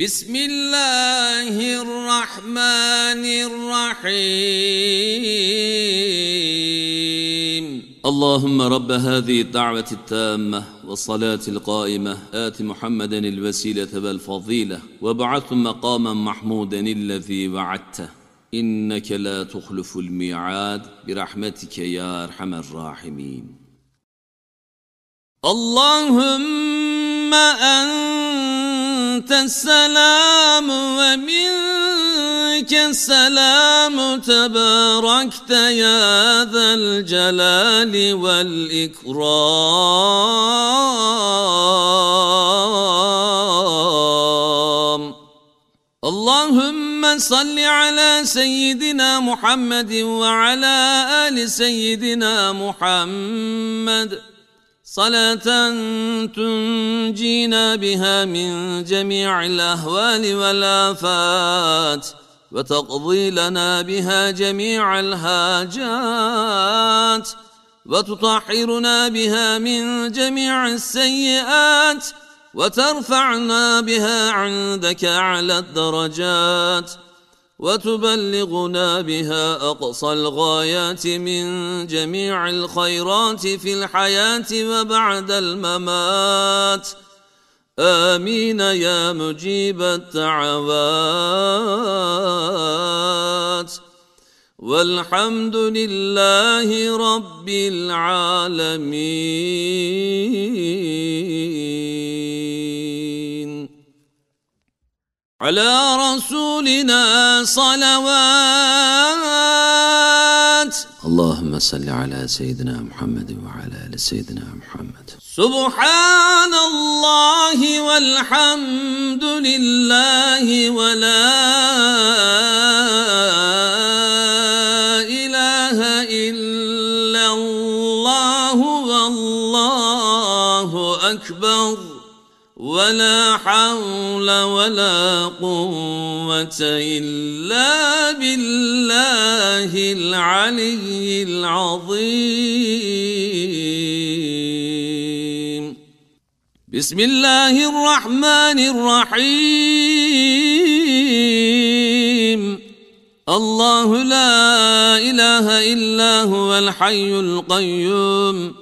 بسم الله الرحمن الرحيم. اللهم رب هذه الدعوة التامة والصلاة القائمة. آت محمدا الوسيلة والفضيلة وابعث مقاما محمودا الذي وعدته. إنك لا تخلف الميعاد. برحمتك يا أرحم الراحمين. اللهم أنت السلام ومنك السلام. تباركت يا ذا الجلال والإكرام. اللهم صل على سيدنا محمد وعلى آل سيدنا محمد. صلاة تنجينا بها من جميع الأهوال والآفات وتقضي لنا بها جميع الهاجات وتطهرنا بها من جميع السيئات وترفعنا بها عندك أعلى الدرجات. وتبلغنا بها أقصى الغايات من جميع الخيرات في الحياة وبعد الممات. آمين يا مجيب الدعوات. والحمد لله رب العالمين. على رسولنا صلوات. اللهم صل على سيدنا محمد وعلى آل سيدنا محمد. سبحان الله والحمد لله ولا إله إلا الله والله أكبر. ولا حول ولا قوة إلا بالله العلي العظيم. بسم الله الرحمن الرحيم. الله لا إله إلا هو الحي القيوم.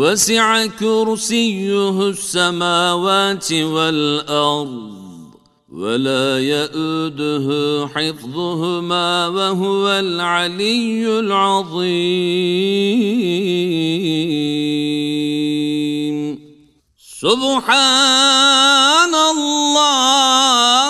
وسع كرسيه السماوات والأرض ولا يؤده حفظهما وهو العلي العظيم. سبحان الله.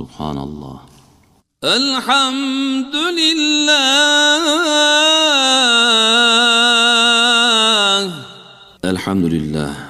Subhanallah. Elhamdülillah. Elhamdülillah.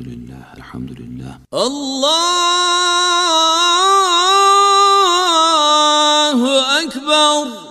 الحمد لله الحمد لله. الله أكبر.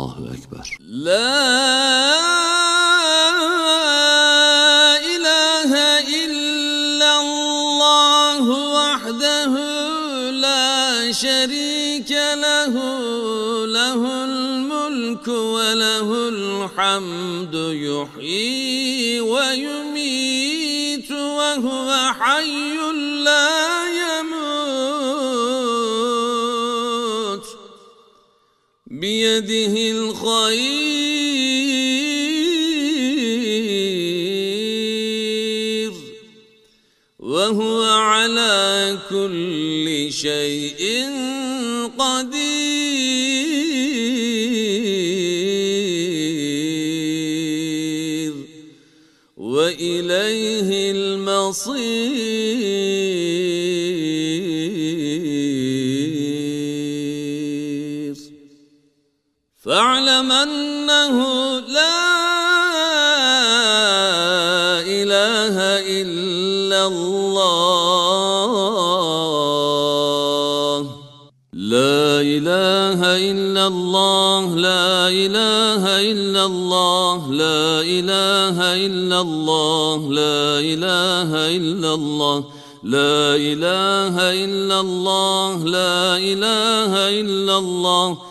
الله أكبر لا إله إلا الله وحده لا شريك له له الملك وله الحمد يحيي ويميت وهو حي بيده الخير وهو على كل شيء فاعلم أنه لا إله إلا الله. لا إله إلا الله لا إله إلا الله لا إله إلا الله لا إله إلا الله لا إله إلا الله لا إله إلا الله. لا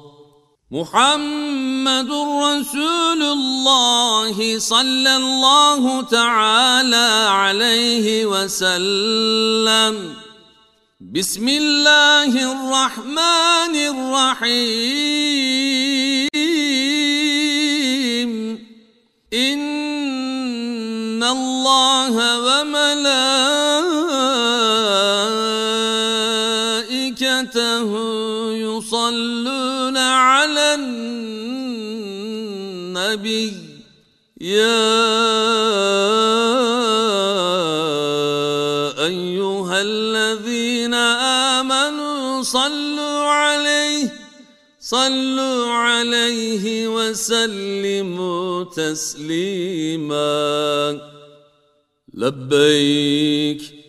محمد رسول الله صلى الله تعالى عليه وسلم. بسم الله الرحمن الرحيم. إن الله وملائكته النبي. يا أيها الذين آمنوا صلوا عليه صلوا عليه وسلموا تسليما. لبيك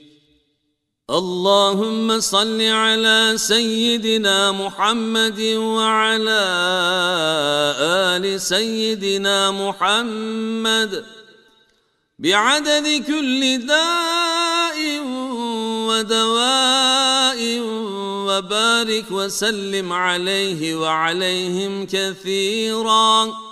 اللهم صل على سيدنا محمد وعلى آل سيدنا محمد بعدد كل داء ودواء وبارك وسلم عليه وعليهم كثيرا.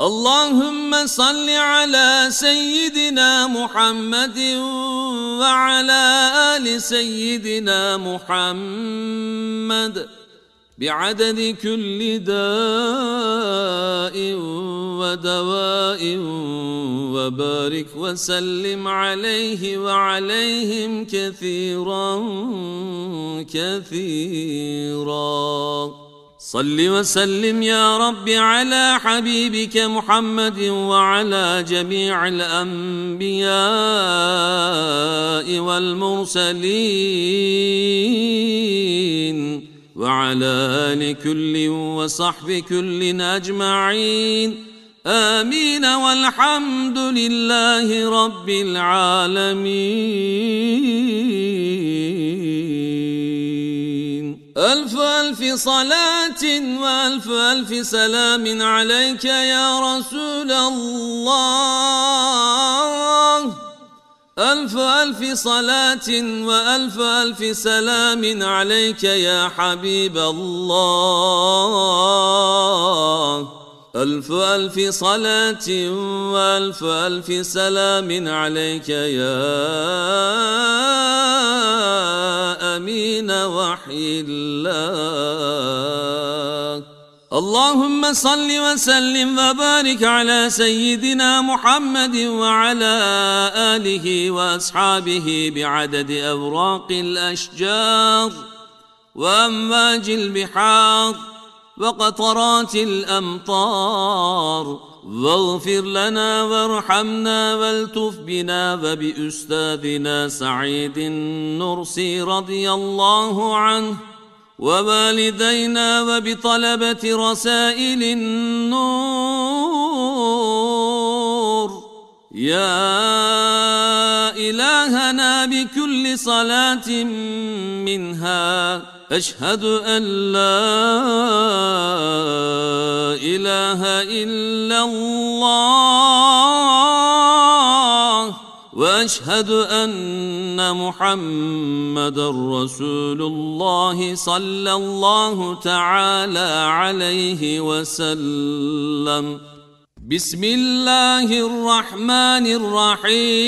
اللهم صل على سيدنا محمد وعلى آل سيدنا محمد بعدد كل داء ودواء وبارك وسلم عليه وعليهم كثيرا كثيرا. صل وسلم يا رب على حبيبك محمد وعلى جميع الأنبياء والمرسلين وعلى آل كل وصحب كل أجمعين. آمين. والحمد لله رب العالمين. ألف ألف صلاة وألف ألف سلام عليك يا رسول الله. ألف ألف صلاة وألف ألف سلام عليك يا حبيب الله. ألف ألف صلاة وألف ألف سلام عليك يا أمين وحي الله اللهم صل وسلم وبارك على سيدنا محمد وعلى آله وأصحابه بعدد أوراق الأشجار وأمواج البحار. وقطرات الأمطار. واغفر لنا وارحمنا والتف بنا وبأستاذنا سعيد النرسي رضي الله عنه. ووالدينا وبطلبة رسائل النور. يا إلهنا بكل صلاة منها. أشهد أن لا إله إلا الله وأشهد أن محمدا رسول الله صلى الله تعالى عليه وسلم. بسم الله الرحمن الرحيم.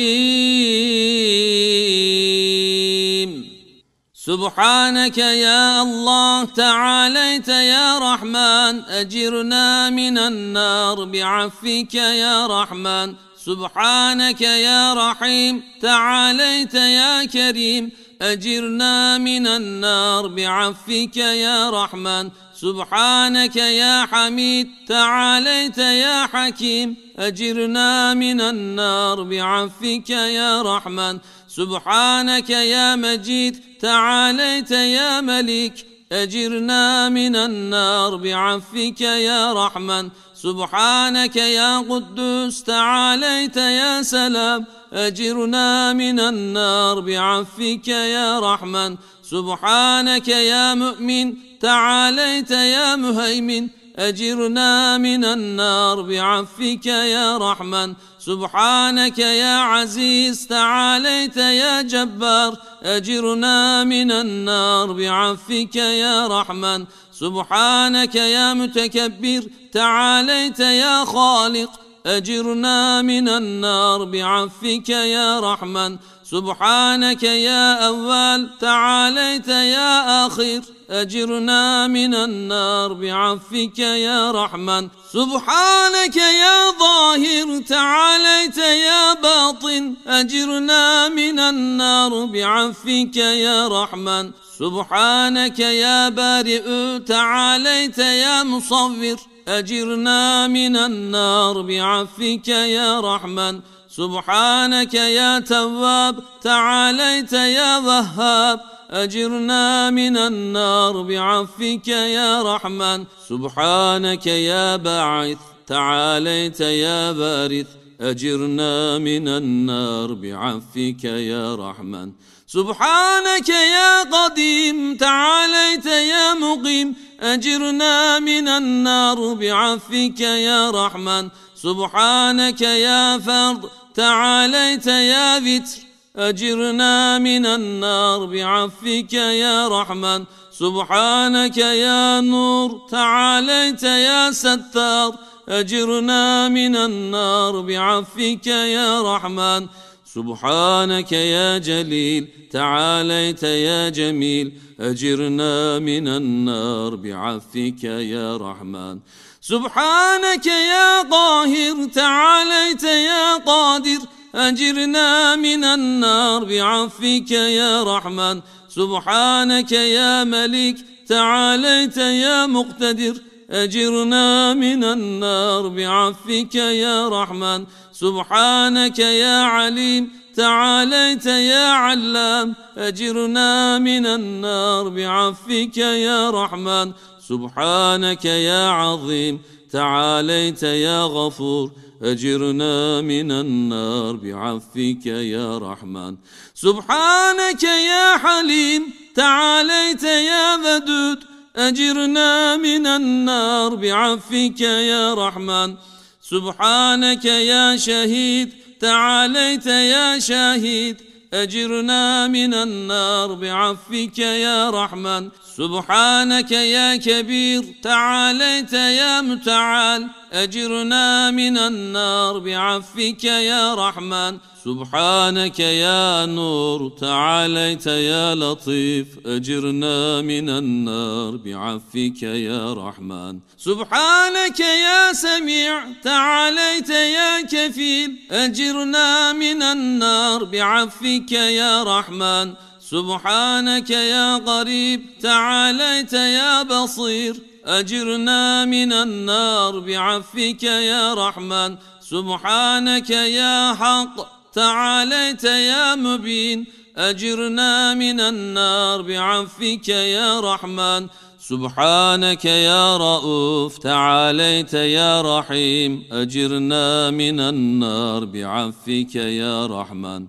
سبحانك يا الله تعاليت يا رحمن أجرنا من النار بعفك يا رحمن. سبحانك يا رحيم تعاليت يا كريم أجرنا من النار بعفك يا رحمن. سبحانك يا حميد تعاليت يا حكيم أجرنا من النار بعفك يا رحمن. سبحانك يا مجيد تعاليت يا ملك أجرنا من النار بعفك يا رحمن. سبحانك يا قدوس تعاليت يا سلام. أجرنا من النار بعفك يا رحمن. سبحانك يا مؤمن تعاليت يا مهيمن. أجرنا من النار بعفك يا رحمن. سبحانك يا عزيز تعاليت يا جبار أجرنا من النار بعفك يا رحمن. سبحانك يا متكبر تعاليت يا خالق أجرنا من النار بعفك يا رحمن. سبحانك يا أول تعاليت يا آخر. أجرنا من النار بعفك يا رحمن. سبحانك يا ظاهر تعاليت يا باطن. أجرنا من النار بعفك يا رحمن. سبحانك يا بارئ تعاليت يا مصور. أجرنا من النار بعفك يا رحمن. سبحانك يا تواب تعاليت يا وهاب. أجرنا من النار بعفك يا رحمن. سبحانك يا باعث تعاليت يا بارث. أجرنا من النار بعفك يا رحمن. سبحانك يا قديم تعاليت يا مقيم. أجرنا من النار بعفك يا رحمن. سبحانك يا فرد تعاليت يا فتر أجرنا من النار بعفك يا رحمن. سبحانك يا نور تعاليت يا ستار. أجرنا من النار بعفك يا رحمن. سبحانك يا جليل تعاليت يا جميل. أجرنا من النار بعفك يا رحمن. سبحانك يا قاهر تعاليت يا قادر. أجرنا من النار بعفك يا رحمن. سبحانك يا ملك تعاليت يا مقتدر. أجرنا من النار بعفك يا رحمن. سبحانك يا عليم تعاليت يا علام. أجرنا من النار بعفك يا رحمن. سبحانك يا عظيم تعاليت يا غفور. أجرنا من النار بعفك يا رحمن. سبحانك يا حليم تعاليت يا ودود. أجرنا من النار بعفك يا رحمن. سبحانك يا شهيد تعاليت يا شاهد أجرنا من النار بعفك يا رحمن. سبحانك يا كبير تعاليت يا متعال. أجرنا من النار بعفك يا رحمن. سبحانك يا نور تعاليت يا لطيف. أجرنا من النار بعفك يا رحمن. سبحانك يا سميع تعاليت يا كفيل. أجرنا من النار بعفك يا رحمن. سبحانك يا قريب تعاليت يا بصير. أجرنا من النار بعفك يا رحمن. سبحانك يا حق تعاليت يا مبين. أجرنا من النار بعفك يا رحمن. سبحانك يا رؤوف تعاليت يا رحيم. أجرنا من النار بعفك يا رحمن.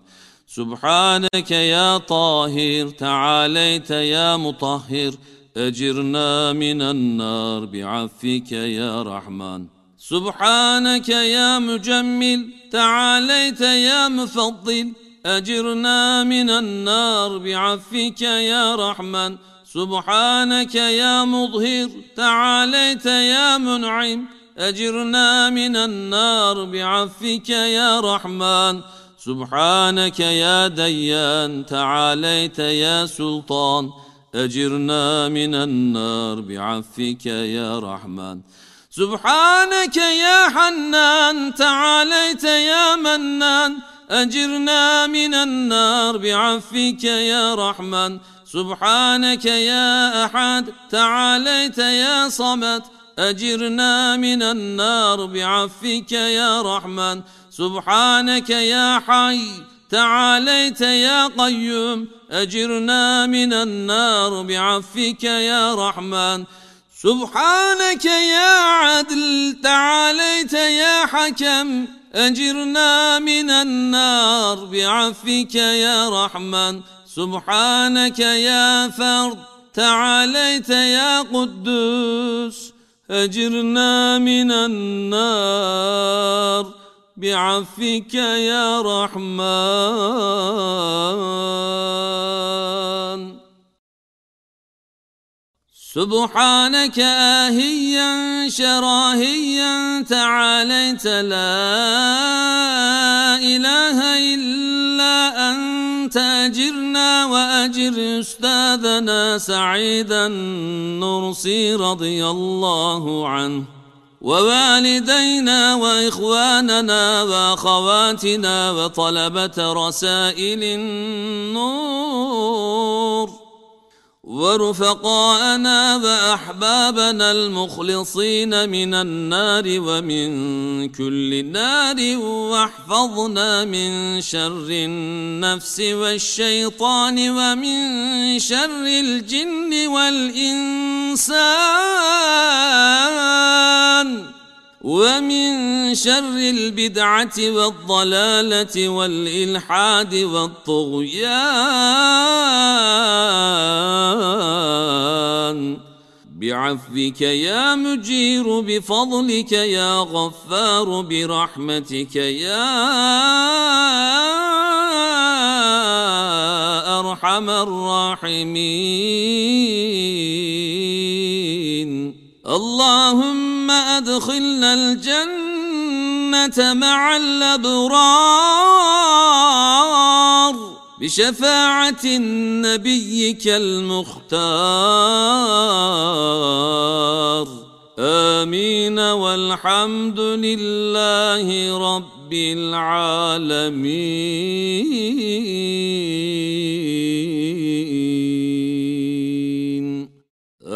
سبحانك يا طاهر تعاليت يا مطهر. أجرنا من النار بعفك يا رحمن. سبحانك يا مجمل تعاليت يا مفضل. أجرنا من النار بعفك يا رحمن. سبحانك يا مظهر تعاليت يا منعم. أجرنا من النار بعفك يا رحمن. سبحانك يا ديان تعاليت يا سلطان. أجرنا من النار بعفك يا رحمن. سبحانك يا حنان تعاليت يا منان. أجرنا من النار بعفك يا رحمن. سبحانك يا أحد تعاليت يا صمد. أجرنا من النار بعفك يا رحمن. سبحانك يا حي تعاليت يا قيوم أجرنا من النار بعفك يا رحمن سبحانك يا عدل تعاليت يا حكم أجرنا من النار بعفك يا رحمن سبحانك يا فرد تعاليت يا قدوس أجرنا من النار بعفك يا رحمن. سبحانك آهيا شراهيا تعاليت لا إله إلا أنت أجرنا وأجر أستاذنا سعيدا نرسي رضي الله عنه. ووالدينا وإخواننا وأخواتنا وطلبة رسائل النور. ورفقاءنا وأحبابنا المخلصين من النار ومن كل نار واحفظنا من شر النفس والشيطان ومن شر الجن والإنسان ومن شر البدعة والضلالة والإلحاد والطغيان. بعفوك يا مجير بفضلك يا غفار برحمتك يا أرحم الراحمين. اللهم أدخلنا الجنة مع الأبرار بشفاعة نبيك المختار آمين والحمد لله رب العالمين.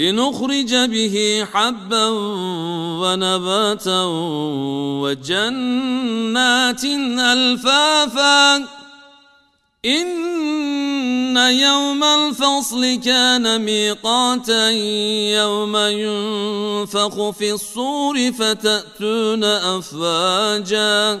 لنخرج به حبا ونباتا وجنات ألفافا. إن يوم الفصل كان ميقاتا يوم ينفخ في الصور فتأتون أفواجا.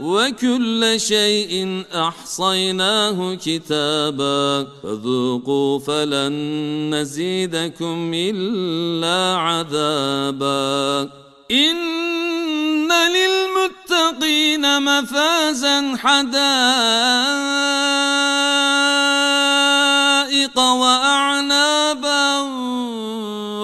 وكل شيء أحصيناه كتابا فذوقوا فلن نزيدكم إلا عذابا. إن للمتقين مفازا حدائق وأعنابا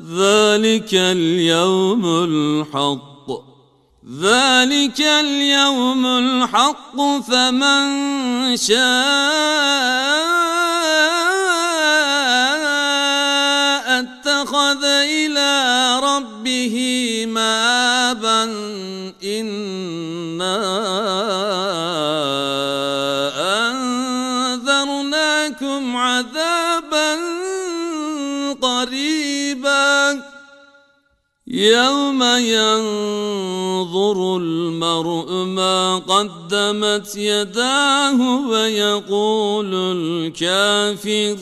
ذلك اليوم الحق. ذلك اليوم الحق فمن شاء اتخذ إلى ربه مآبا إنا يوم ينظر المرء ما قدمت يداه ويقول الكافر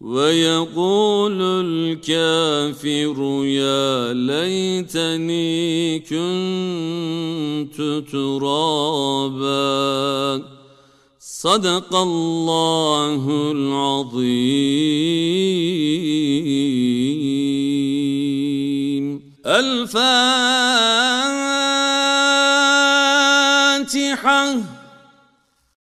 ويقول الكافر يا ليتني كنت ترابا. صدق الله العظيم. الفاتحة